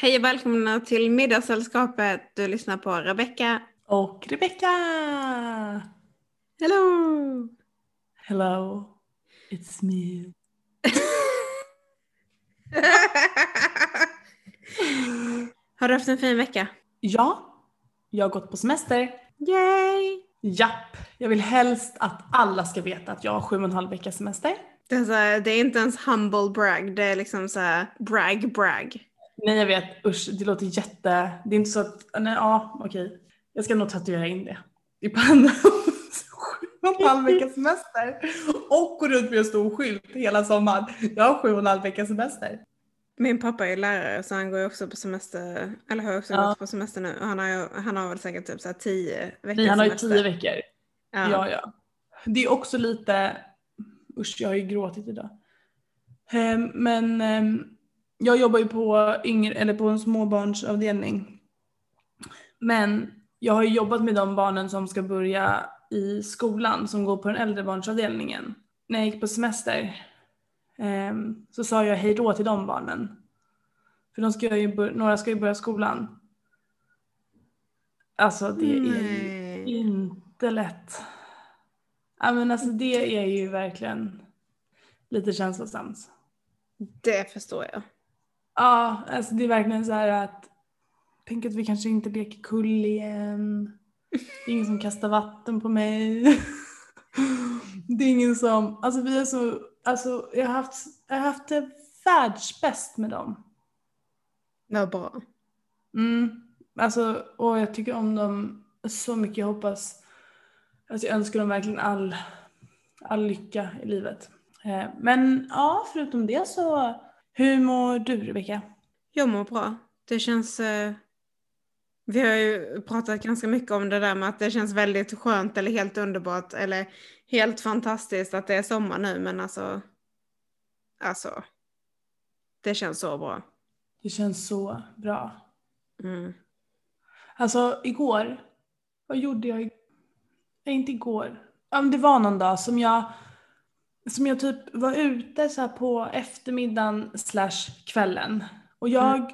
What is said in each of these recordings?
Hej och välkomna till Middagssällskapet. Du lyssnar på Rebecca. Och Rebecca! Hello! Hello, it's me. Har du haft en fin vecka? Ja, jag har gått på semester. Yay! Japp, jag vill helst att alla ska veta att jag har sju och en halv vecka semester. Det är, här, det är inte ens humble brag, det är liksom så brag brag. Nej jag vet, usch det låter jätte, det är inte så att, nej ja okej. Jag ska nog tatuera in det i pannan. sju och en halv vecka semester. Och gå runt med en stor skylt hela sommaren. Jag har sju och en halv vecka semester. Min pappa är lärare så han går ju också på semester, eller har också Ja. gått på semester nu. Och han har, han har väl säkert typ så här tio veckor Nej han har ju tio veckor. Ja. Ja, ja. Det är också lite, usch jag har ju gråtit idag. Ehm, Men ehm, jag jobbar ju på, yngre, eller på en småbarnsavdelning. Men jag har ju jobbat med de barnen som ska börja i skolan som går på den äldrebarnsavdelningen. När jag gick på semester ehm, så sa jag hej då till de barnen. För de ska ju några ska ju börja skolan. Alltså det är ju inte lätt. Ja men alltså det är ju verkligen lite känslosamt. Det förstår jag. Ja, alltså det är verkligen så här att tänk att vi kanske inte leker kull igen. Det är ingen som kastar vatten på mig. Det är ingen som, alltså vi är så, alltså jag har haft, jag har haft det världsbäst med dem. Vad bra. Mm, alltså, och jag tycker om dem så mycket. Jag hoppas, alltså jag önskar dem verkligen all, all lycka i livet. Eh, men ja, förutom det så, hur mår du Rebecka? Jag mår bra. Det känns... Eh, vi har ju pratat ganska mycket om det där med att det känns väldigt skönt eller helt underbart eller helt fantastiskt att det är sommar nu men alltså... Alltså... Det känns så bra. Det känns så bra. Mm. Alltså igår, vad gjorde jag? Nej, inte igår. Ja, det var någon dag som jag, som jag typ var ute så på eftermiddagen slash kvällen. Och jag,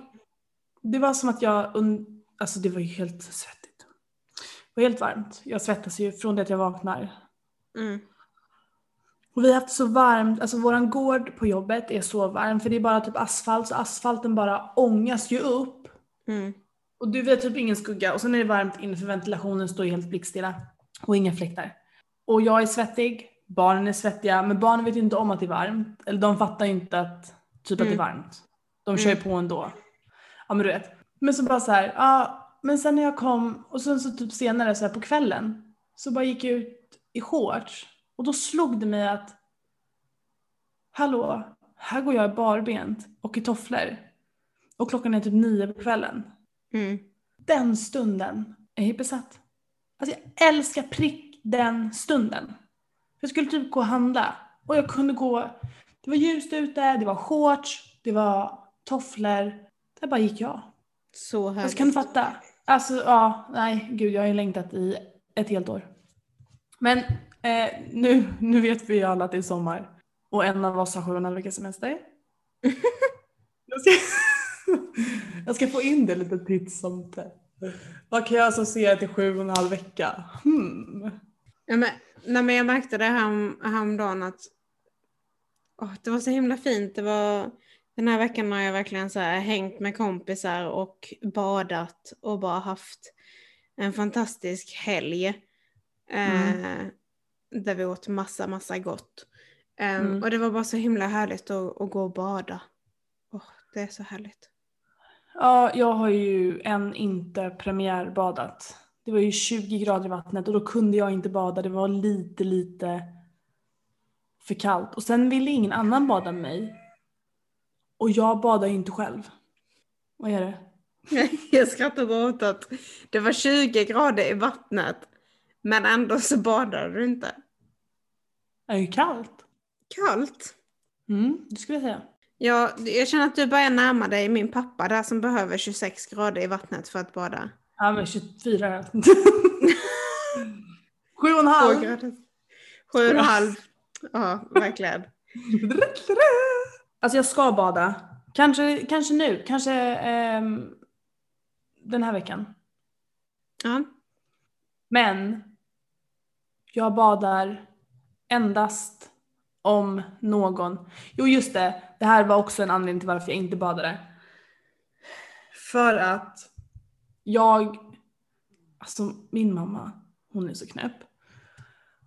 det var som att jag, alltså det var ju helt svettigt. Det var helt varmt. Jag svettas ju från det att jag vaknar. Mm. Och vi har haft så varmt, alltså våran gård på jobbet är så varm för det är bara typ asfalt så asfalten bara ångas ju upp. Mm. Och du vet typ ingen skugga och sen är det varmt inne för ventilationen står helt blickstilla. Och inga fläktar. Och jag är svettig, barnen är svettiga, men barnen vet ju inte om att det är varmt. Eller de fattar ju inte att, typ att det är varmt. De kör ju på ändå. Ja men du vet. Men så bara så här, ja men sen när jag kom och sen så typ senare så här på kvällen så bara gick jag ut i shorts och då slog det mig att hallå, här går jag barbent och i tofflor. Och klockan är typ nio på kvällen Mm. den stunden är jag besatt. Alltså jag älskar prick den stunden. Jag skulle typ gå och handla och jag kunde gå, det var ljust ute, det var shorts, det var tofflor. Där bara gick jag. Så härligt. Alltså kan du fatta? Alltså ja, nej gud jag har ju längtat i ett helt år. Men eh, nu, nu vet vi ju alla att det är sommar. Och en av oss har sju och en halv vecka semester. jag, ska, jag ska få in det lite titt som tätt. Vad kan jag associera till sju och en halv vecka? Hmm. Ja, men, nej, men jag märkte det här, häromdagen att åh, det var så himla fint. Det var, den här veckan har jag verkligen så här, hängt med kompisar och badat och bara haft en fantastisk helg. Eh, där vi åt massa, massa gott. Eh, Mm. Och det var bara så himla härligt att, att gå och bada. Åh, det är så härligt. Ja, jag har ju än inte premiärbadat. Det var ju 20 grader i vattnet och då kunde jag inte bada. Det var lite, lite för kallt. Och sen ville ingen annan bada med mig. Och jag badar ju inte själv. Vad är det? Jag skrattar bara åt att det var 20 grader i vattnet. Men ändå så badade du inte. Det är ju kallt. Kallt. Mm, det skulle jag säga. Ja, jag känner att du börjar närma dig min pappa där som behöver 26 grader i vattnet för att bada. Ja, men 24. Sju och en halv. Sju och en halv. Ja, verkligen. Alltså jag ska bada Kanske, kanske nu, kanske ehm, den här veckan. Ja. Men jag badar endast om någon. Jo just det, det här var också en anledning till varför jag inte badade. För att jag, alltså min mamma, hon är så knäpp.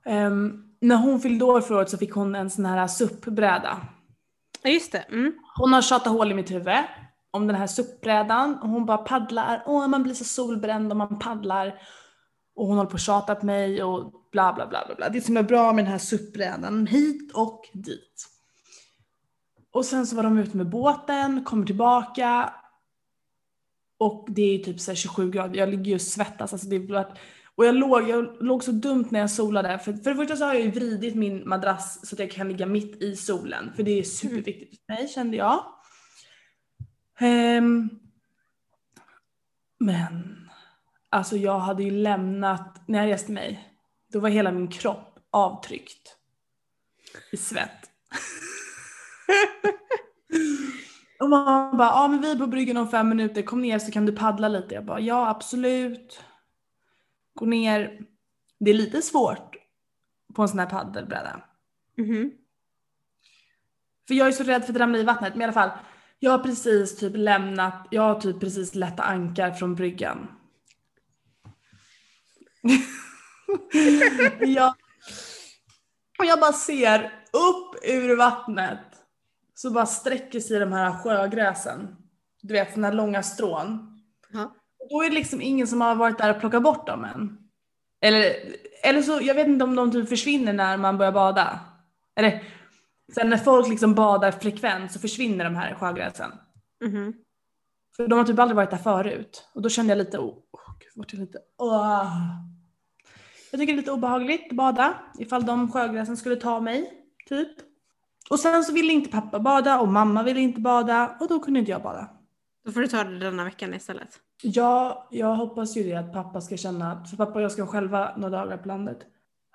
Ehm, när hon fyllde år förra året så fick hon en sån här SUP-bräda. Ja, just det. Mm. Hon har tjatat hål i mitt huvud om den här SUP-brädan och hon bara paddlar, åh man blir så solbränd om man paddlar. Och hon håller på att tjata på mig och bla bla bla bla bla. Det är så himla bra med den här SUP-brädan, hit och dit. Och sen så var de ute med båten, kommer tillbaka och det är typ så här 27 grader, jag ligger ju och svettas. Alltså det är och jag låg, jag låg så dumt när jag solade. För, för det första så har jag ju vridit min madrass så att jag kan ligga mitt i solen. För det är superviktigt för mig kände jag. Um, men alltså jag hade ju lämnat, när jag reste mig, då var hela min kropp avtryckt i svett. Och man bara, ja men vi är på bryggan om fem minuter, kom ner så kan du paddla lite. Jag bara, ja absolut. Gå ner. Det är lite svårt på en sån här paddelbräda. Mhm. För jag är så rädd för att ramla i vattnet. Men i alla fall, jag har precis typ lämnat, jag har typ precis lätta ankar från bryggan. jag, och jag bara ser upp ur vattnet så bara sträcker sig de här sjögräsen. Du vet, såna här långa strån. Och Då är det liksom ingen som har varit där och plockat bort dem än. Eller, eller så, jag vet inte om de typ försvinner när man börjar bada. Eller sen när folk liksom badar frekvent så försvinner de här sjögräsen. Mhm. För de har typ aldrig varit där förut. Och då kände jag lite, oh, gud, vart jag lite, åh. Jag tycker det är lite obehagligt att bada ifall de sjögräsen skulle ta mig, typ. Och sen så ville inte pappa bada och mamma ville inte bada och då kunde inte jag bada. Då får du ta det denna veckan istället. Ja, jag hoppas ju det att pappa ska känna, för pappa och jag ska själva några dagar på landet.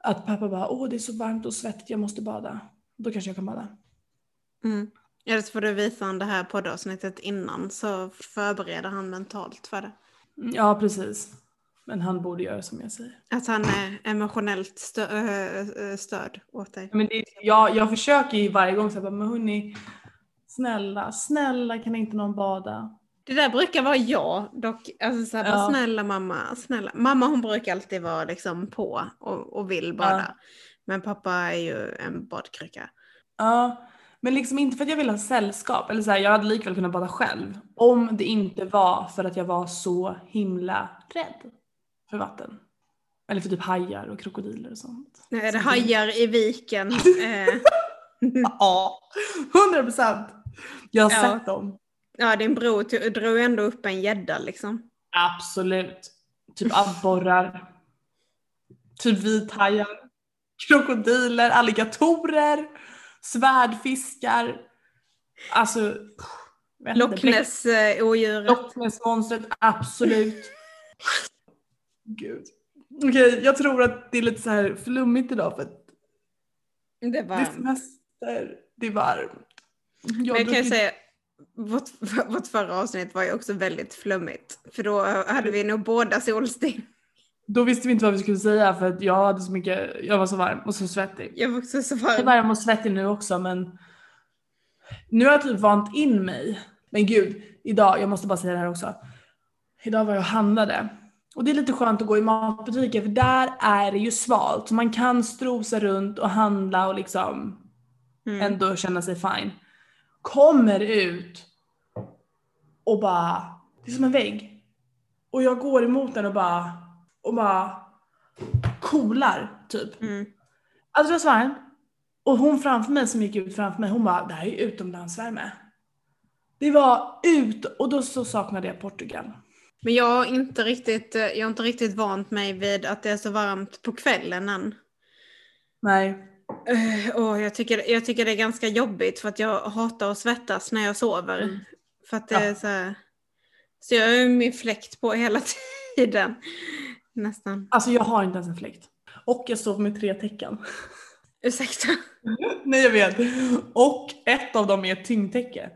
Att pappa bara, åh det är så varmt och svettigt, jag måste bada. Då kanske jag kan bada. Mm. Eller så får du visa honom det här poddavsnittet innan så förbereder han mentalt för det. Mm, Ja, precis. Men han borde göra som jag säger. Att han är emotionellt stö äh, stöd åt dig. Men det, jag, jag försöker ju varje gång säga, men hörni, snälla, snälla kan inte någon bada? Det där brukar vara jag dock. Alltså så här, bara, Ja. snälla mamma, snälla. Mamma hon brukar alltid vara liksom på och, och vill bada. Ja. Men pappa är ju en badkruka. Ja, men liksom inte för att jag vill ha sällskap. Eller så här, jag hade likväl kunnat bada själv. Om det inte var för att jag var så himla rädd för vatten. Eller för typ hajar och krokodiler och sånt. Nu är det hajar i viken. eh, Ja, hundra procent. Jag har Ja. sett dem. ja, din bror drog ändå upp en gädda liksom. Absolut. Typ abborrar. Typ vithajar. Krokodiler, alligatorer. Svärdfiskar. Alltså. Loch Ness-odjuret. Loch Ness-monstret, absolut. Gud. Okej, jag tror att det är lite så här flummigt idag för att Det det är semester, det är varmt. Jag Men jag kan ju säga, vårt, vårt förra avsnitt var ju också väldigt flummigt. För då hade vi nog båda solsting. Då visste vi inte vad vi skulle säga för att jag hade så mycket, jag var så varm och så svettig. Jag var också så Jag är varm. varm och svettig nu också men nu har jag typ vant in mig. Men gud, idag, jag måste bara säga det här också. Idag var jag och handlade. Och det är lite skönt att gå i matbutiker för där är det ju svalt. Så man kan strosa runt och handla och liksom Mm. ändå känna sig fine. Kommer ut och bara, det är som en vägg. Och jag går emot den och bara, och bara coolar typ. Mm. Alltså det var så varmt. Och hon framför mig som gick ut framför mig, hon bara, det här är ju utomlandsvärme. Det var ut, och då så saknade jag Portugal. Men jag har, inte riktigt, eh, jag har inte riktigt vant mig vid att det är så varmt på kvällen än. Nej. Och jag, tycker, jag tycker det är ganska jobbigt för att jag hatar att svettas när jag sover. Mm. För att det är Ja. så här, Så jag har ju min fläkt på hela tiden. Nästan. Alltså jag har inte ens en fläkt. Och jag sover med tre täcken. Ursäkta. Nej jag vet. Och ett av dem är ett tyngdtäcke.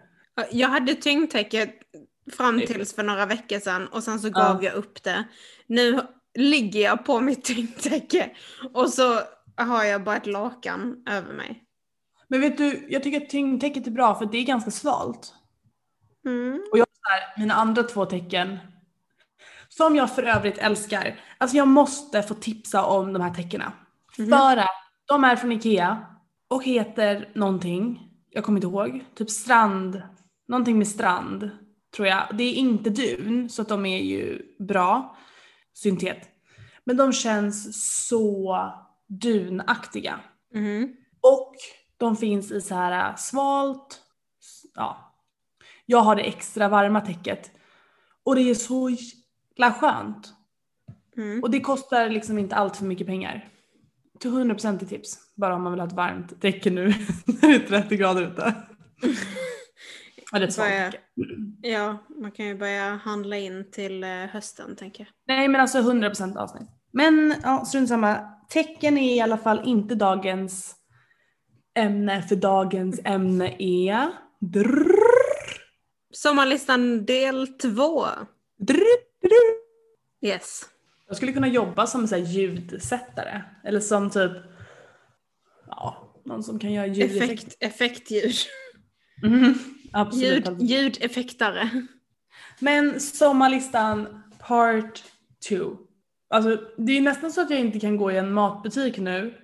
Jag hade tyngdtäcke fram tills för några veckor sedan och sen så Ja. gav jag upp det. Nu ligger jag på mitt tyngdtäcke och så har jag bara ett lakan över mig. Men vet du, jag tycker att tyngdtäcket är bra för det är ganska svalt. Mm. Och jag har här, mina andra två tecken, som jag för övrigt älskar. Alltså jag måste få tipsa om de här täckena. Mhm. För att de är från Ikea och heter någonting, jag kommer inte ihåg, typ strand, någonting med strand tror jag. Det är inte dun så att de är ju bra, syntet. Men de känns så dunaktiga. Mhm. Och de finns i så här svalt, ja. Jag har det extra varma täcket. Och det är så jävla skönt. Mm. Och det kostar liksom inte allt för mycket pengar. Till 100% i tips. Bara om man vill ha ett varmt täcke nu när det är 30 grader ute. Eller ett svalt Börja-. Ja, man kan ju börja handla in till eh, hösten tänker jag. Nej men alltså 100% avsnitt. Men ja, strunt samma. Tecken är i alla fall inte dagens ämne för dagens ämne är drrrr, Sommarlistan del två. drrrr, drrrr. Yes. Jag skulle kunna jobba som så här ljudsättare. Eller som typ, ja, någon som kan göra ljudeffekter. Effekt, effektljud. Mhm, absolut. Ljud, ljudeffektare. Men sommarlistan part 2. Alltså det är nästan så att jag inte kan gå i en matbutik nu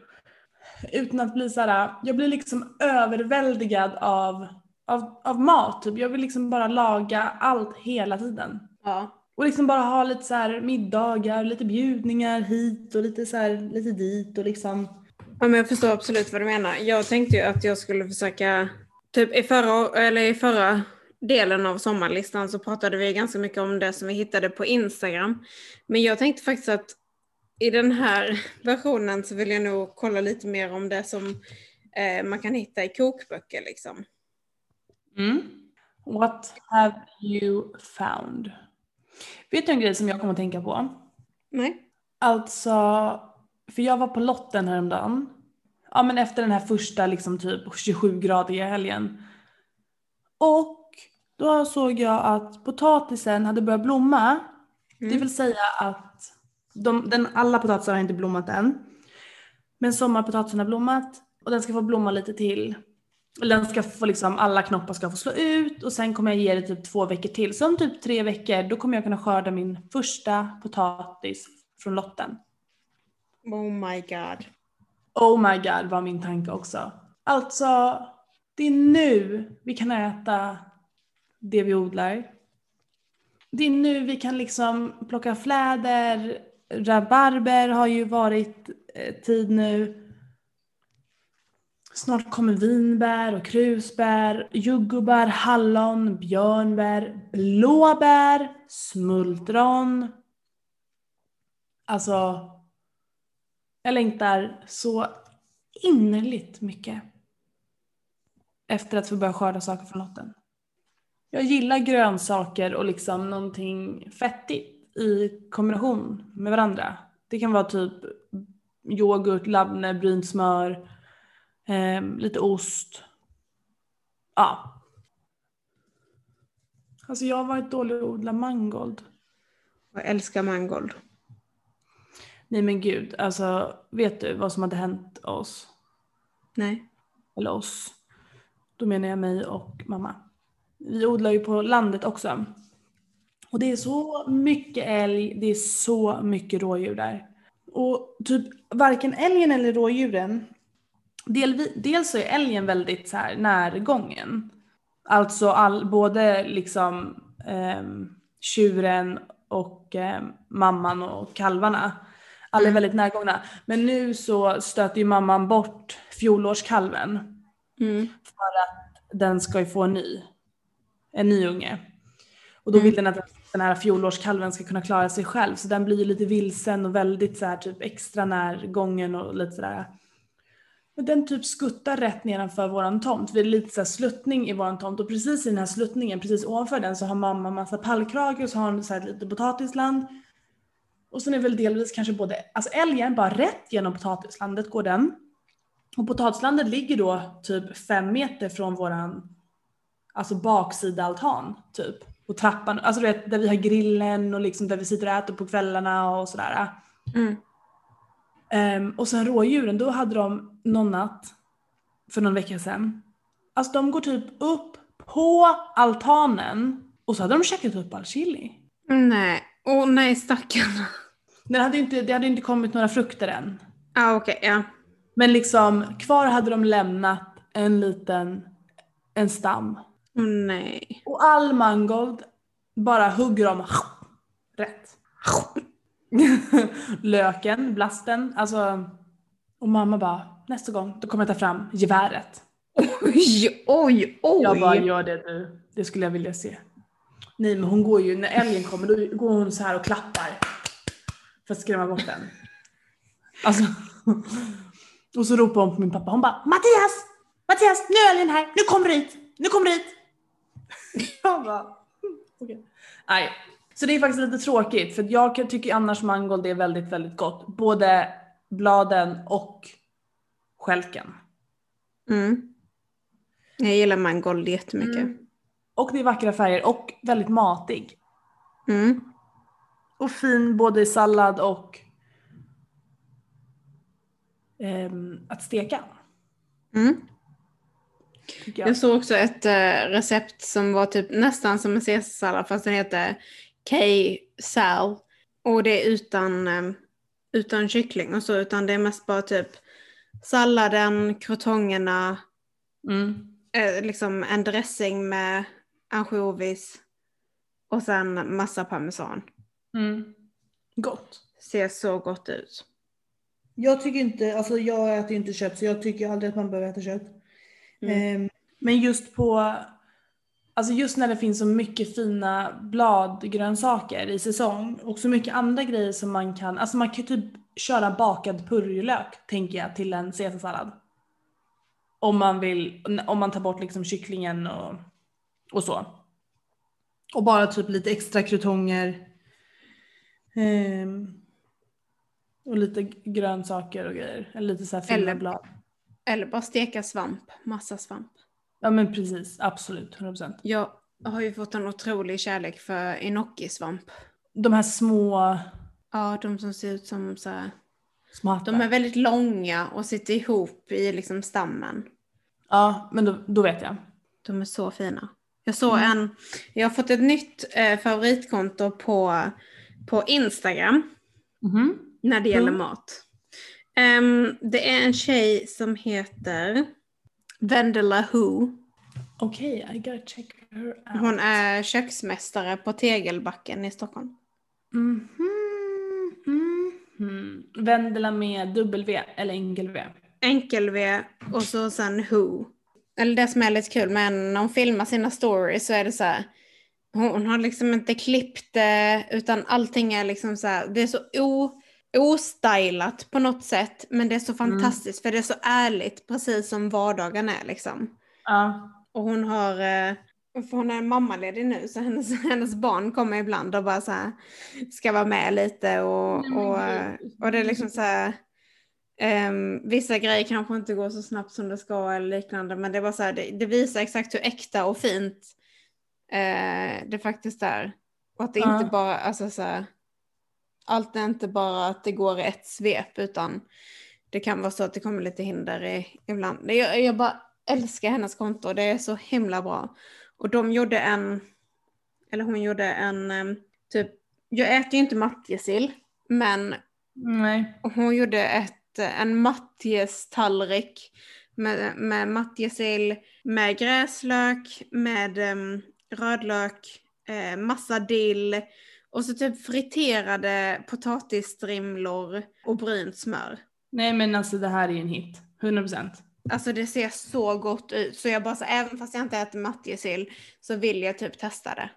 utan att bli så här. jag blir liksom överväldigad av, av, av mat. Typ. Jag vill liksom bara laga allt hela tiden. Ja. Och liksom bara ha lite så här middagar, lite bjudningar hit och lite så här, lite dit och liksom. Ja, men jag förstår absolut vad du menar. Jag tänkte ju att jag skulle försöka, typ i förra, eller i förra delen av sommarlistan så pratade vi ganska mycket om det som vi hittade på Instagram. Men jag tänkte faktiskt att i den här versionen så vill jag nog kolla lite mer om det som eh, man kan hitta i kokböcker liksom. Mm. What have you found? Vet du en grej som jag kommer att tänka på? Nej? Alltså, för jag var på lotten häromdagen. Ja men efter den här första liksom typ 27-gradiga helgen. Och då såg jag att potatisen hade börjat blomma. Det Mm. vill säga att de, den, alla potatisar har inte blommat än. Men sommarpotatisen har blommat och den ska få blomma lite till. Den ska få liksom, alla knoppar ska få slå ut och sen kommer jag ge det typ två veckor till. Så om typ tre veckor då kommer jag kunna skörda min första potatis från lotten. Oh my god. Oh my god var min tanke också. Alltså, det är nu vi kan äta det vi odlar. Det är nu vi kan liksom plocka fläder, rabarber har ju varit eh, tid nu. Snart kommer vinbär och krusbär, jordgubbar, hallon, björnbär, blåbär, smultron. Alltså, jag längtar så innerligt mycket efter att få börja skörda saker från lotten. Jag gillar grönsaker och liksom någonting fettigt i kombination med varandra. Det kan vara typ yoghurt, labne, brynt smör, eh, lite ost. Ja. Alltså jag har varit dålig att odla mangold. Jag älskar mangold. Nej men gud, alltså vet du vad som hade hänt oss? Nej. Eller oss. Då menar jag mig och mamma. Vi odlar ju på landet också. Och det är så mycket älg, det är så mycket rådjur där. Och typ varken älgen eller rådjuren, del, dels så är älgen väldigt så här närgången. Alltså all, både liksom ehm, tjuren och ehm, mamman och kalvarna. Alla är Mm. väldigt närgångna. Men nu så stöter ju mamman bort fjolårskalven Mm. den ska ju få en ny, en ny unge. Och då Mm. vill den att den här fjolårskalven ska kunna klara sig själv så den blir ju lite vilsen och väldigt så här typ extra närgången och lite sådär. Men den typ skuttar rätt nedanför våran tomt. Vi är lite så här sluttning i våran tomt och precis i den här sluttningen, precis ovanför den så har mamma massa pallkrage och så har hon så här lite potatisland. Och sen är väl delvis kanske både, alltså älgen bara rätt genom potatislandet går den. Och potatislandet ligger då typ fem meter från våran alltså baksida altan typ. Och trappan, alltså du vet där vi har grillen och liksom där vi sitter och äter på kvällarna och sådär. Mm. Ehm, och sen rådjuren, då hade de någon natt för någon vecka sedan. Alltså de går typ upp på altanen och så hade de käkat upp all chili. Nej, åh nej stackarna. Det hade, inte, det hade inte kommit några frukter än. Ja okej, ja. Men liksom kvar hade de lämnat en liten, en stam. Nej. Och all mangold bara hugger de rätt. Löken, blasten, alltså. Och mamma bara, nästa gång då kommer jag ta fram geväret. Oj, oj, oj. Jag bara, gör det du. Det skulle jag vilja se. Nej men hon går ju, när älgen kommer då går hon så här och klappar. För att skrämma bort den. Alltså. Och så ropar hon på min pappa, hon bara Mattias! Mattias, nu är älgen här, nu kommer du hit! Nu kommer du hit! Jag bara, okej. Nej. Så det är faktiskt lite tråkigt för jag tycker annars mangold är väldigt, väldigt gott. Både bladen och skälken. Mm. Jag gillar mangold jättemycket. Mm. Och det är vackra färger och väldigt matig. Mm. Och fin både i sallad och ehm, att steka. Mm. Jag. Jag såg också ett eh, recept som var typ nästan som en caesarsallad fast den heter K-sal. Och det är utan, eh, utan kyckling och så utan det är mest bara typ salladen, krotongerna, Mm. eh, liksom en dressing med ansjovis och sen massa parmesan. Mm. Gott. Ser så gott ut. Jag tycker inte, alltså jag äter ju inte kött så jag tycker aldrig att man behöver äta kött. Mm. Ehm, men just på, alltså just när det finns så mycket fina bladgrönsaker i säsong och så mycket andra grejer som man kan, alltså man kan typ köra bakad purjolök tänker jag till en caesarsallad. Om man vill, om man tar bort liksom kycklingen och, och så. Och bara typ lite extra krutonger. Ehm, och lite grönsaker och grejer. Eller lite så här fina Eller- blad. Eller bara steka svamp, massa svamp. Ja men precis, absolut, 100%. Jag har ju fått en otrolig kärlek för enoki-svamp. De här små, Ja, de som ser ut som så här. små hattar. De är väldigt långa och sitter ihop i liksom stammen. Ja, men då, då vet jag. De är så fina. Jag såg en, jag har fått ett nytt eh, favoritkonto på, på Instagram Mhm. när det gäller Mm. mat. Ehm, det är en tjej som heter Vendela Who. Okej, I gotta check her out. Hon är köksmästare på Tegelbacken i Stockholm. Mhm, mhm. Vendela med W eller enkel-V. Enkel-V och så sen Who. Eller det som är lite kul, men när hon filmar sina stories så är det så här. Hon, har liksom inte klippt det, utan allting är liksom så här. Det är så o, ostylat på något sätt, men det är så fantastiskt för det är så ärligt, precis som vardagen är liksom. Ja. Och hon har, eh, för hon är mammaledig nu så hennes, hennes barn kommer ibland och bara så här ska vara med lite och, och, gud. och det är liksom så här ehm, vissa grejer kanske inte går så snabbt som det ska eller liknande men det var så här, det, det visar exakt hur äkta och fint eh, det faktiskt är. Och att det Ja. inte bara, alltså så här, allt är inte bara att det går i ett svep utan det kan vara så att det kommer lite hinder i, ibland. Jag, jag bara älskar hennes konto, det är så himla bra. Och de gjorde en, eller hon gjorde en, em, typ, jag äter ju inte matjessill, men Nej. hon gjorde ett, en matjestallrik med, med matjessill, med gräslök, med em, rödlök, eh, massa dill och så typ friterade potatisstrimlor och brynt smör. Nej men alltså det här är en hit. 100%. Alltså det ser så gott ut. Så jag bara så, även fast jag inte äter matjessill så vill jag typ testa det.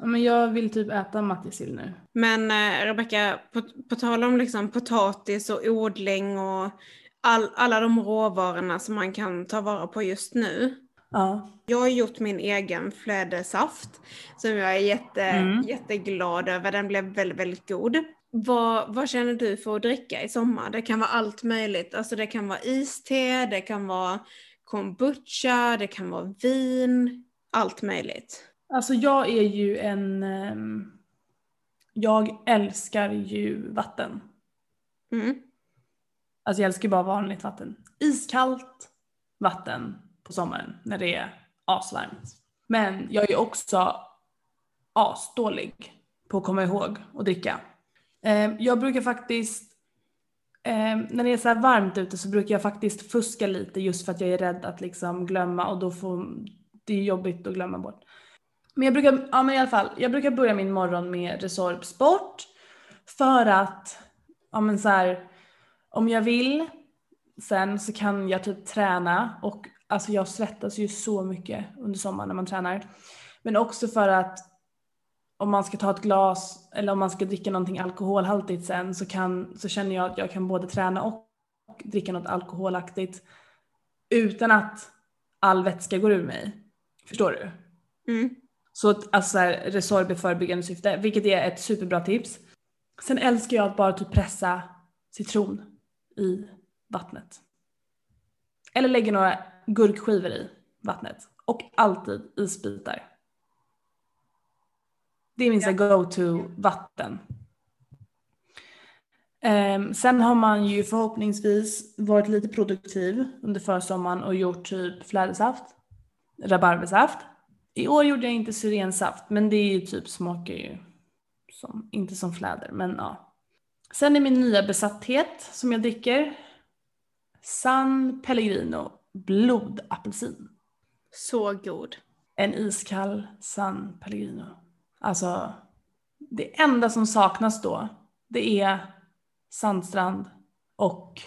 Ja, men jag vill typ äta matjessill nu. Men eh, Rebecka, på, på tal om liksom potatis och odling och all, alla de råvarorna som man kan ta vara på just nu. Ja. Jag har gjort min egen flädersaft som jag är jätte, Mm. jätteglad över. Den blev väldigt, väldigt god. Vad, vad känner du för att dricka i sommar? Det kan vara allt möjligt. Alltså det kan vara iste, det kan vara kombucha, det kan vara vin, allt möjligt. Alltså jag är ju en... ehm, jag älskar ju vatten. Mm. Alltså jag älskar ju bara vanligt vatten. Iskallt vatten på sommaren när det är asvarmt. Men jag är också asdålig på att komma ihåg och dricka. Eh, jag brukar faktiskt, eh, när det är så här varmt ute så brukar jag faktiskt fuska lite just för att jag är rädd att liksom glömma och då får, det är jobbigt att glömma bort. Men jag brukar, ja men i alla fall, jag brukar börja min morgon med Resorb Sport för att, ja men så här, om jag vill sen så kan jag typ träna och alltså jag svettas ju så mycket under sommaren när man tränar. Men också för att om man ska ta ett glas eller om man ska dricka någonting alkoholhaltigt sen så, kan, så känner jag att jag kan både träna och dricka något alkoholaktigt utan att all vätska går ur mig. Förstår du? Mm. Så att, alltså så här, Resorb i förebyggande syfte, vilket är ett superbra tips. Sen älskar jag att bara typ pressa citron i vattnet. Eller lägga några gurkskivor i vattnet. Och alltid isbitar. Det är min så här go-to vatten. Ehm, sen har man ju förhoppningsvis varit lite produktiv under försommaren och gjort typ flädersaft, rabarbersaft. I år gjorde jag inte syrensaft men det är ju typ smakar ju som, inte som fläder men ja. Sen är min nya besatthet som jag dricker San Pellegrino blodapelsin. Så god. En iskall San Pellegrino. Alltså, det enda som saknas då, det är sandstrand och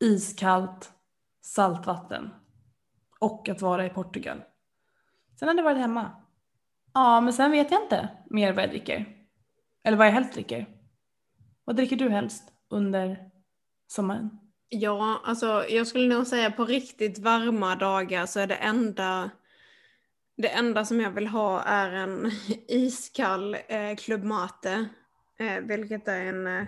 iskallt saltvatten. Och att vara i Portugal. Sen har det varit hemma. Ja, men sen vet jag inte mer vad jag dricker. Eller vad jag helst dricker. Vad dricker du helst under sommaren? Ja, alltså jag skulle nog säga på riktigt varma dagar så är det enda det enda som jag vill ha är en iskall eh, Club Mate, eh, vilket är en eh,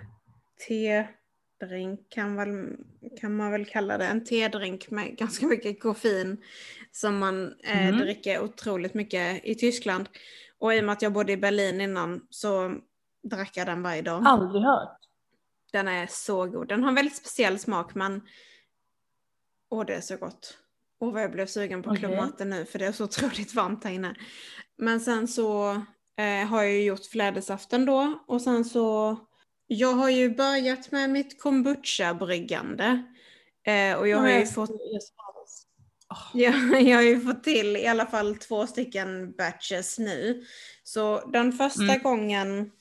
tedrink kan, väl, kan man väl kalla det. En tedrink med ganska mycket koffein som man eh, Mhm. dricker otroligt mycket i Tyskland. Och i och med att jag bodde i Berlin innan så drack jag den varje dag. Aldrig hört. Den är så god. Den har en väldigt speciell smak men åh det är så gott. Åh vad jag blev sugen på Okej. Club Mate nu för det är så otroligt varmt här inne. Men sen så eh, har jag ju gjort flädersaften då och sen så jag har ju börjat med mitt kombucha-bryggande. Eh, och jag har ju fått Ja, jag har ju fått till i alla fall två stycken batches nu. Så den första Mm. gången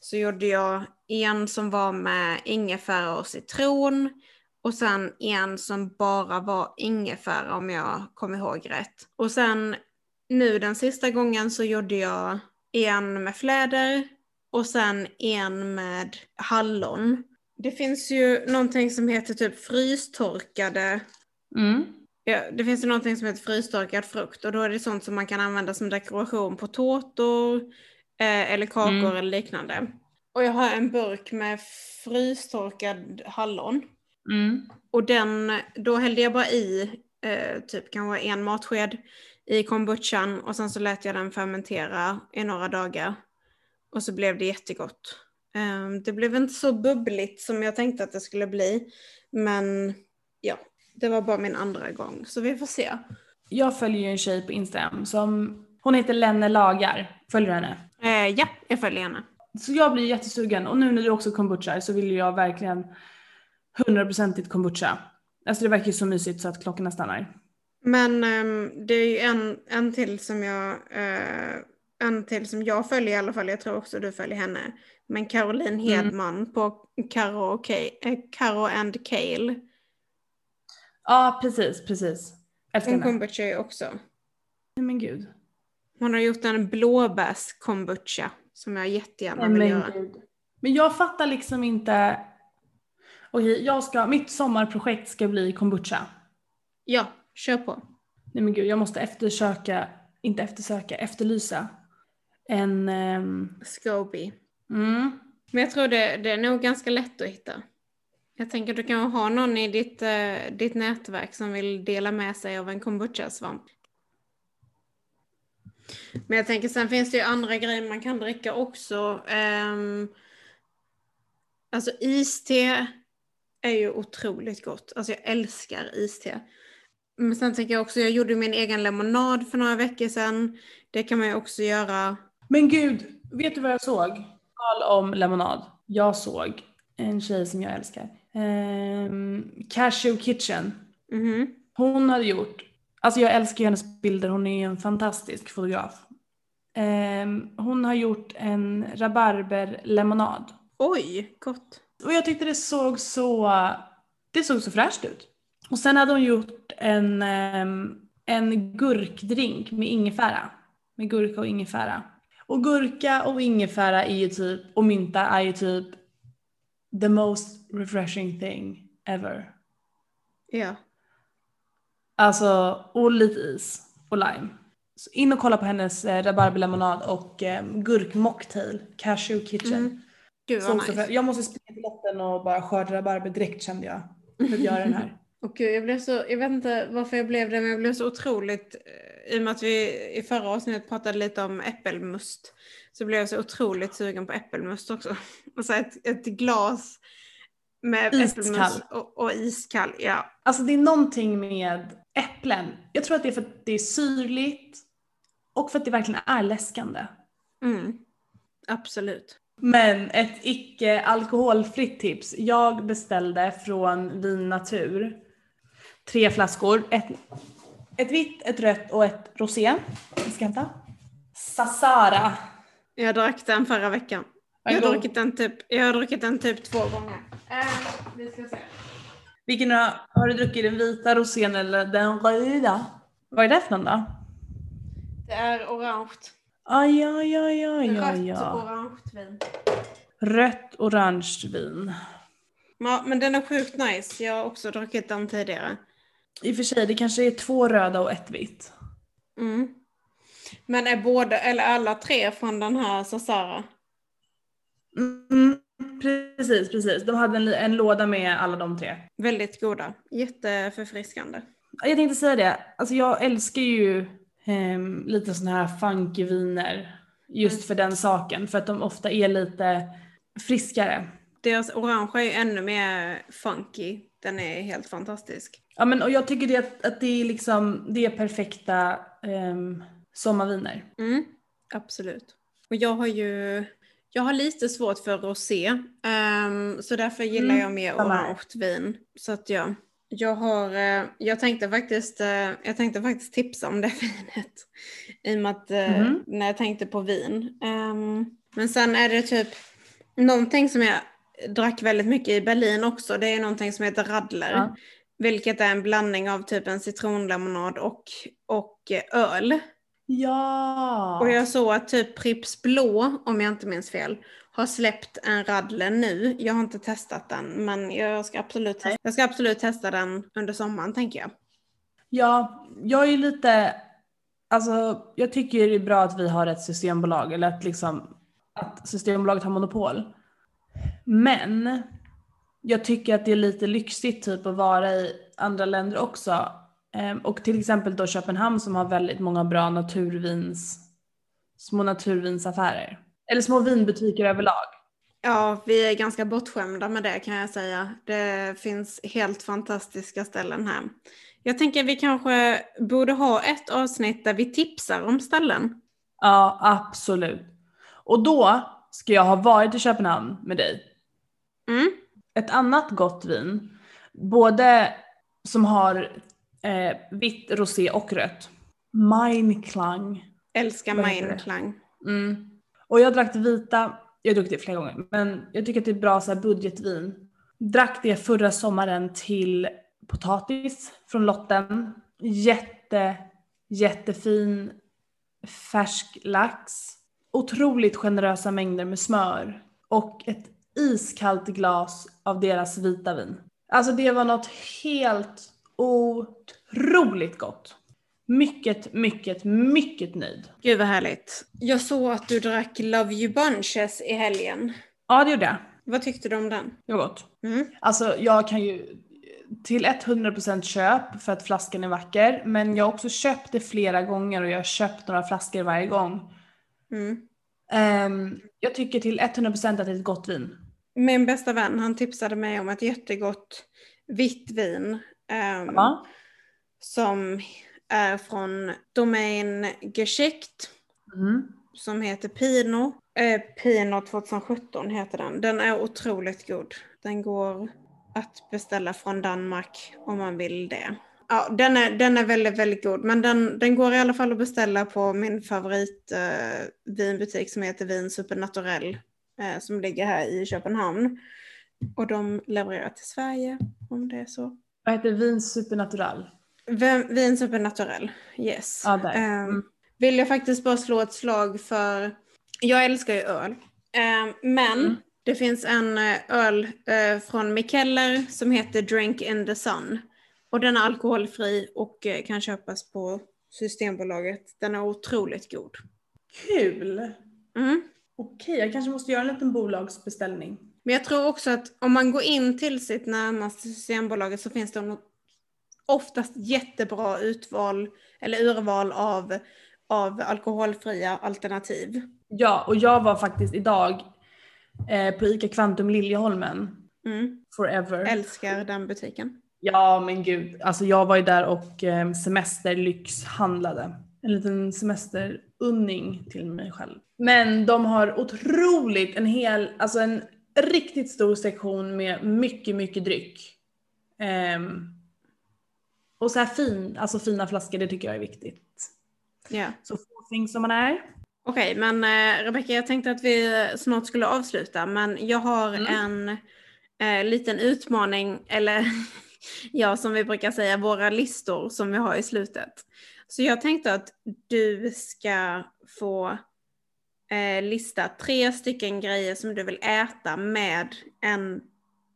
så gjorde jag en som var med ingefära och citron. Och sen en som bara var ingefära om jag kommer ihåg rätt. Och sen nu den sista gången så gjorde jag en med fläder och sen en med hallon. Det finns ju någonting som heter typ frystorkade Mm. Ja, det finns ju någonting som heter frystorkad frukt och då är det sånt som man kan använda som dekoration på tårtor eh, eller kakor Mm. eller liknande. Och jag har en burk med frystorkad hallon. Mm. Och den, då hällde jag bara i eh, typ kanske en matsked i kombuchan och sen så lät jag den fermentera i några dagar. Och så blev det jättegott. Eh, det blev inte så bubbligt som jag tänkte att det skulle bli. Men ja, det var bara min andra gång. Så vi får se. Jag följer ju en tjej på Instagram som, hon heter Lenne Lagar. Följer du henne? Eh, ja, jag följer henne. Så jag blir jättesugen och nu när du också kombucha så vill jag verkligen 100% kombucha. Alltså det verkar ju så mysigt så att klockorna stannar. Men ehm, det är ju en, en till som jag eh, en till som jag följer i alla fall. Jag tror också du följer henne. Men Caroline Hedman på Caro, och Ka- eh, Caro and Kale. Ja precis, precis. Älskar Hon henne. kombucha ju också. Nej men gud. Hon har gjort en blåbärs kombucha som jag jättegärna Nej, vill men göra. gud. Men jag fattar liksom inte. Okej, jag ska, mitt sommarprojekt ska bli kombucha. Ja, kör på. Nej men gud, jag måste eftersöka, inte eftersöka, efterlysa en... ehm, Scoby. mm, Men jag tror det, det är nog ganska lätt att hitta. Jag tänker att du kan ha någon i ditt, eh, ditt nätverk som vill dela med sig av en kombucha-svamp. Men jag tänker sen finns det ju andra grejer man kan dricka också. Um, alltså iste är ju otroligt gott. Alltså jag älskar iste. Men sen tänker jag också, jag gjorde min egen lemonad för några veckor sedan. Det kan man ju också göra. Men gud, vet du vad jag såg? Tal om lemonad. Jag såg en tjej som jag älskar. Um, Cashew Kitchen. Mhm. Hon hade gjort, alltså jag älskar hennes bilder, hon är en fantastisk fotograf. Ehm, hon har gjort en rabarberlemonad. Oj, gott. Och jag tyckte det såg så, det såg så fräscht ut. Och sen hade hon gjort en, ehm, en gurkdrink med ingefära. Med gurka och ingefära. Och gurka och ingefära är ju typ, och mynta är ju typ the most refreshing thing ever. Ja. Alltså, och lite is och lime. Så in och kolla på hennes eh, rabarberlemonad och eh, gurkmocktail, Cashew Kitchen. Mm. Gud vad nice. för, jag måste springa till lotten och bara skörda rabarber direkt kände jag. För att göra den här. Och gud, jag blev så, jag vet inte varför jag blev det, men jag blev så otroligt, eh, i och med att vi i förra avsnittet pratade lite om äppelmust, så blev jag så otroligt sugen på äppelmust också. Och så ett, ett glas med äppelmust och, och iskall, ja. Alltså det är någonting med äpplen. Jag tror att det är för att det är syrligt och för att det verkligen är läskande. Mm. Absolut. Men ett icke alkoholfritt tips. Jag beställde från Vin Natur tre flaskor. Ett, ett vitt, ett rött och ett rosé. Jag ska hämta. Sassara. Jag drack den förra veckan. Jag har, druckit den typ, jag har druckit den typ två gånger. Eh, vi ska se. Vilken har, har du druckit? Den vita rosén eller den röda? Vad är det för någon då? Det är orange. Aj, aj, aj, aj, Rött aj, aj. orange vin. Rött orange vin. Ja, men den är sjukt nice. Jag har också druckit den tidigare. I och för sig, det kanske är två röda och ett vitt. Mm. Men är båda, eller alla tre från den här Sassara? Mm, precis, precis. De hade en, en låda med alla de tre. Väldigt goda. Jätteförfriskande. Jag tänkte säga det, alltså jag älskar ju ehm, lite sådana här funky viner. Just Mm. för den saken, för att de ofta är lite friskare. Deras orange är ju ännu mer funky. Den är helt fantastisk. Ja men och jag tycker det att, att det är liksom, det är perfekta um, sommarviner. Mm, absolut. Och jag har ju jag har lite svårt för rosé. ehm, så därför gillar Mm, jag mer samma här. orange vin. Så att ja. Jag har, eh, jag tänkte faktiskt, eh, jag tänkte faktiskt tipsa om det vinet. I och med att, eh, Mhm. när jag tänkte på vin. Ehm, men sen är det typ någonting som jag drack väldigt mycket i Berlin också. Det är någonting som heter Radler. Ja. Vilket är en blandning av typ en citronlemonad och, och eh, öl. Ja! Och jag såg att typ Pripps Blå, om jag inte minns fel, har släppt en Radler nu. Jag har inte testat den, men jag ska absolut, testa, jag ska absolut testa den under sommaren tänker jag. Ja, jag är lite, alltså jag tycker det är bra att vi har ett systembolag eller att liksom att Systembolaget har monopol. Men jag tycker att det är lite lyxigt typ att vara i andra länder också. Ehm, Och till exempel då Köpenhamn som har väldigt många bra naturvins, små naturvinsaffärer. Eller små vinbutiker överlag. Ja, vi är ganska bortskämda med det kan jag säga. Det finns helt fantastiska ställen här. Jag tänker vi kanske borde ha ett avsnitt där vi tipsar om ställen. Ja, absolut. Och då ska jag ha varit i Köpenhamn med dig. Mm. Ett annat gott vin, både som har eh, vitt, rosé och rött. Mein Klang. Älskar Vad heter det? Mein Klang. Mm. Och jag drack det vita, jag har druckit det flera gånger, men jag tycker att det är bra så här budgetvin. Drack det förra sommaren till potatis från lotten. Jätte, jättefin färsk lax. Otroligt generösa mängder med smör. Och ett iskallt glas av deras vita vin. Alltså det var något helt otroligt gott. Mycket, mycket, mycket nöjd. Gud vad härligt. Jag såg att du drack Love You Bunches i helgen. Ja det gjorde jag. Vad tyckte du om den? Det var gott. Mm. Alltså jag kan ju till 100% köp för att flaskan är vacker. Men jag har också köpt det flera gånger och jag har köpt några flaskor varje gång. Mm. Ehm, jag tycker till 100% att det är ett gott vin. Min bästa vän han tipsade mig om ett jättegott vitt vin. ehm, Ja. Som är från Domain Geschickt. Mm. Som heter Pino. Eh, Pino 2017 heter den. Den är otroligt god. Den går att beställa från Danmark om man vill det. Ja, den är, den är väldigt, väldigt god. Men den, den går i alla fall att beställa på min favorit eh, som heter Vin Supernaturell. Eh, som ligger här i Köpenhamn. Och de levererar till Sverige om det är så. Vad heter vin supernatural? Vin, vin Supernaturell, yes. Ehm, Mm. Vill jag faktiskt bara slå ett slag för, jag älskar ju öl. Ehm, men Mm. det finns en eh, öl eh, från Mikkeller som heter Drink in the Sun. Och den är alkoholfri och eh, kan köpas på Systembolaget. Den är otroligt god. Kul! Mm. Okej, jag kanske måste göra en liten bolagsbeställning. Men jag tror också att om man går in till sitt närmaste Systembolaget så finns det nog oftast jättebra utval eller urval av, av alkoholfria alternativ. Ja, och jag var faktiskt idag eh, på ICA Kvantum Liljeholmen. Mm. Forever. Älskar den butiken. Ja men gud, alltså jag var ju där och eh, semesterlyxhandlade. En liten semesterunning till mig själv. Men de har otroligt, en hel, alltså en riktigt stor sektion med mycket, mycket dryck. Ehm, och så här fin, alltså fina flaskor, det tycker jag är viktigt. Ja. Så fåfing som man är. Okej, men eh, Rebecka, jag tänkte att vi snart skulle avsluta, men jag har Mm. en eh, liten utmaning, eller ja, som vi brukar säga, våra listor som vi har i slutet. Så jag tänkte att du ska få eh, lista tre stycken grejer som du vill äta med en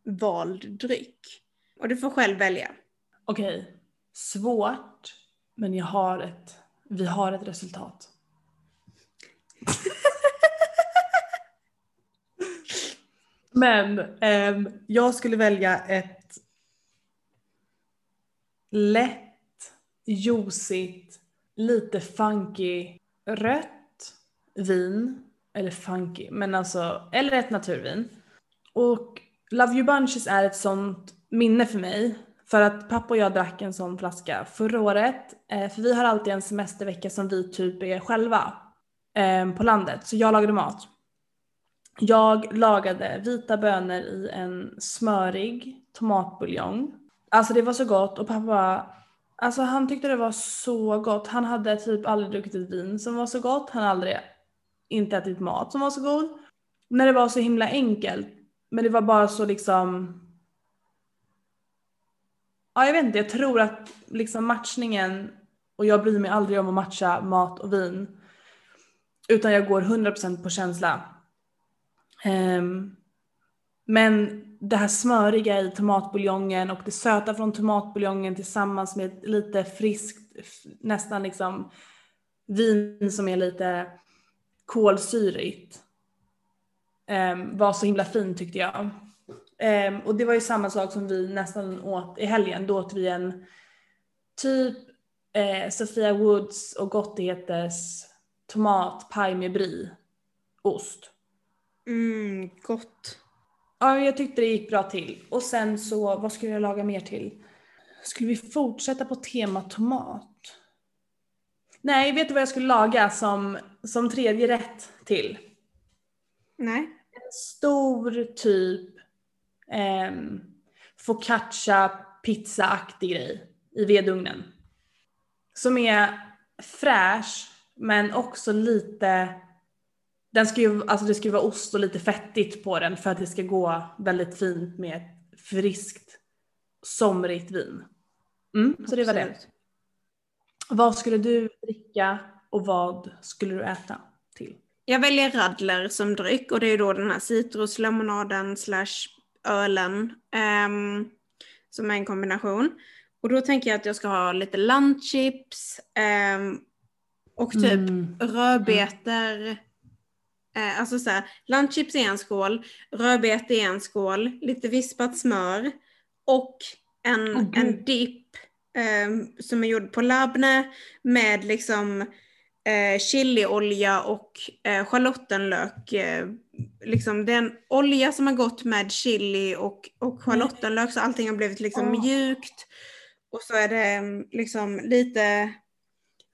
vald dryck. Och du får själv välja. Okej, svårt, men jag har ett, vi har ett resultat. men ehm, jag skulle välja ett lätt, juicigt, lite funky rött vin. Eller funky, men alltså, eller ett naturvin. Och Love You Bunches är ett sånt minne för mig. För att pappa och jag drack en sån flaska förra året. Eh, för vi har alltid en semestervecka som vi typ är själva ehm, på landet. Så jag lagade mat. Jag lagade vita bönor i en smörig tomatbuljong. Alltså det var så gott och pappa, alltså han tyckte det var så gott. Han hade typ aldrig druckit ett vin som var så gott. Han hade aldrig inte ätit mat som var så god. När det var så himla enkelt. Men det var bara så liksom Ja, jag vet inte, jag tror att liksom matchningen, och jag bryr mig aldrig om att matcha mat och vin, utan jag går 100% på känsla. Um, men det här smöriga i tomatbuljongen och det söta från tomatbuljongen tillsammans med lite friskt, nästan liksom vin som är lite kolsyrigt ehm, var så himla fint tyckte jag. Ehm, och det var ju samma sak som vi nästan åt i helgen. Då åt vi en typ eh, Sofia Woods och Gottigheters tomatpaj med brie. Ost. Mm, gott. Ja, jag tyckte det gick bra till. Och sen så, vad skulle jag laga mer till? Skulle vi fortsätta på tema tomat? Nej, vet du vad jag skulle laga som, som tredje rätt till? Nej. En stor typ um, focaccia pizza-aktig grej i vedugnen. Som är fräsch men också lite, den ska ju, alltså det ska ju vara ost och lite fettigt på den för att det ska gå väldigt fint med ett friskt somrigt vin. Mm, så det var det. Vad skulle du dricka och vad skulle du äta till? Jag väljer radler som dryck och det är då den här citruslemonaden slash ölen ehm, som är en kombination. Och då tänker jag att jag ska ha lite landchips ehm, och typ Mm. rödbetor Eh, alltså så här, landchips i en skål, rödbete i en skål, lite vispat smör och en, gud. en dipp eh, som är gjord på labne med liksom eh, chiliolja och eh, schalottenlök. Eh, liksom det är en olja som har gått med chili och, och schalottenlök så allting har blivit liksom Åh. mjukt. Och så är det mm, liksom lite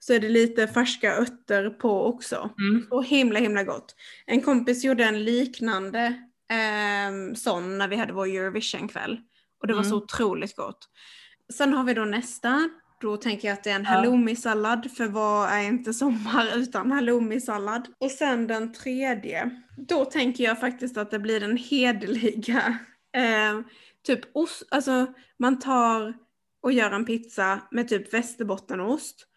så är det lite färska örter på också. Mm. Så himla himla gott. En kompis gjorde en liknande eh, sån när vi hade vår Eurovision-kväll. Och det var så Mm. otroligt gott. Sen har vi då nästa. Då tänker jag att det är en Ja. halloumi-sallad. För vad är inte sommar utan halloumi-sallad? Och sen den tredje. Då tänker jag faktiskt att det blir den hederliga. Eh, typ ost, alltså man tar och gör en pizza med typ västerbottenost.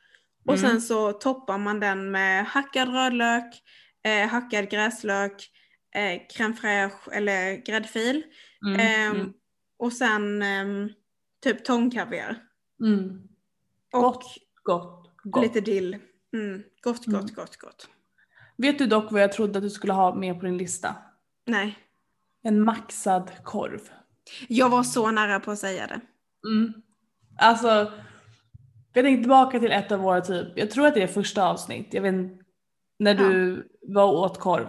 Och Mm. sen så toppar man den med hackad rödlök, eh, hackad gräslök, eh, crème fraîche eller gräddfil. Mm. Ehm, Mm. Och sen ehm, typ tångkaviar. Mm. Och Gott. Gott. Gott. lite dill. Mm. Gott, gott, Mm. gott, gott. Vet du dock vad jag trodde att du skulle ha med på din lista? Nej. En maxad korv. Jag var så nära på att säga det. Mm. Alltså, jag tänkte tillbaka till ett av våra typ, jag tror att det är första avsnitt, jag vet när du var och åt korv.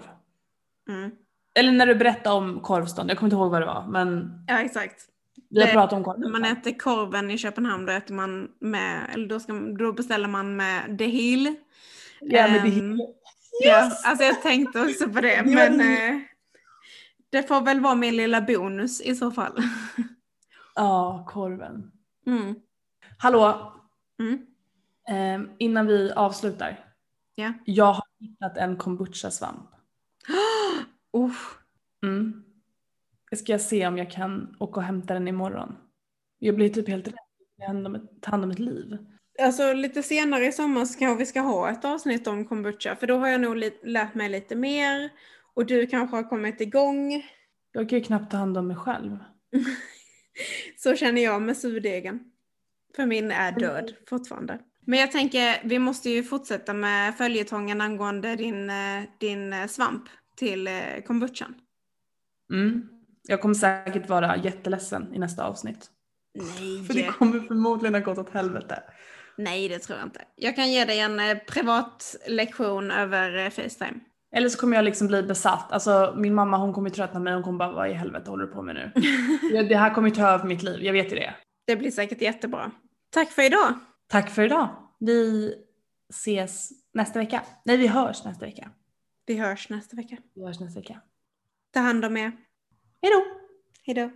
Mm. Eller när du berättade om korvstånd, jag kommer inte ihåg vad det var men Ja, exakt. Vi har Det- pratat om korv. När man äter korven i Köpenhamn då äter man med, eller då, ska, då beställer man med dehil. Ja, men det Ehm, Ja, alltså jag tänkte också på det, men det- eh, det får väl vara min lilla bonus i så fall. Ja, korven. Mm. Hallå, Mm. ehm, innan vi avslutar. Ja. Jag har hittat en kombucha-svamp. Uff. Mm. Jag ska se om jag kan åka och hämta den imorgon. Jag blir typ helt rädd. Jag ta hand om ett liv. Alltså lite senare i sommar så kanske vi ska ha ett avsnitt om kombucha, för då har jag nog lärt mig lite mer och du kanske har kommit igång. Jag kan ju knappt ta hand om mig själv. Så känner jag med surdegen. För min är död fortfarande. Men jag tänker, vi måste ju fortsätta med följetongen angående din, eh, din eh, svamp till eh, kombuchan. Mm. Jag kommer säkert vara jätteledsen i nästa avsnitt. Nej. För det kommer förmodligen ha gått åt helvete. Nej, det tror jag inte. Jag kan ge dig en eh, privat lektion över eh, Facetime. Eller så kommer jag liksom bli besatt. Alltså min mamma hon kommer ju tröttna mig. Hon kommer bara vad i helvete håller du på med nu? Det- det här kommer ju ta över mitt liv. Jag vet ju det. Det blir säkert jättebra. Tack för idag. Tack för idag. Vi ses nästa vecka. Nej vi hörs nästa vecka. Vi hörs nästa vecka. Vi hörs nästa vecka. Ta hand om er. Hej då! Hej då!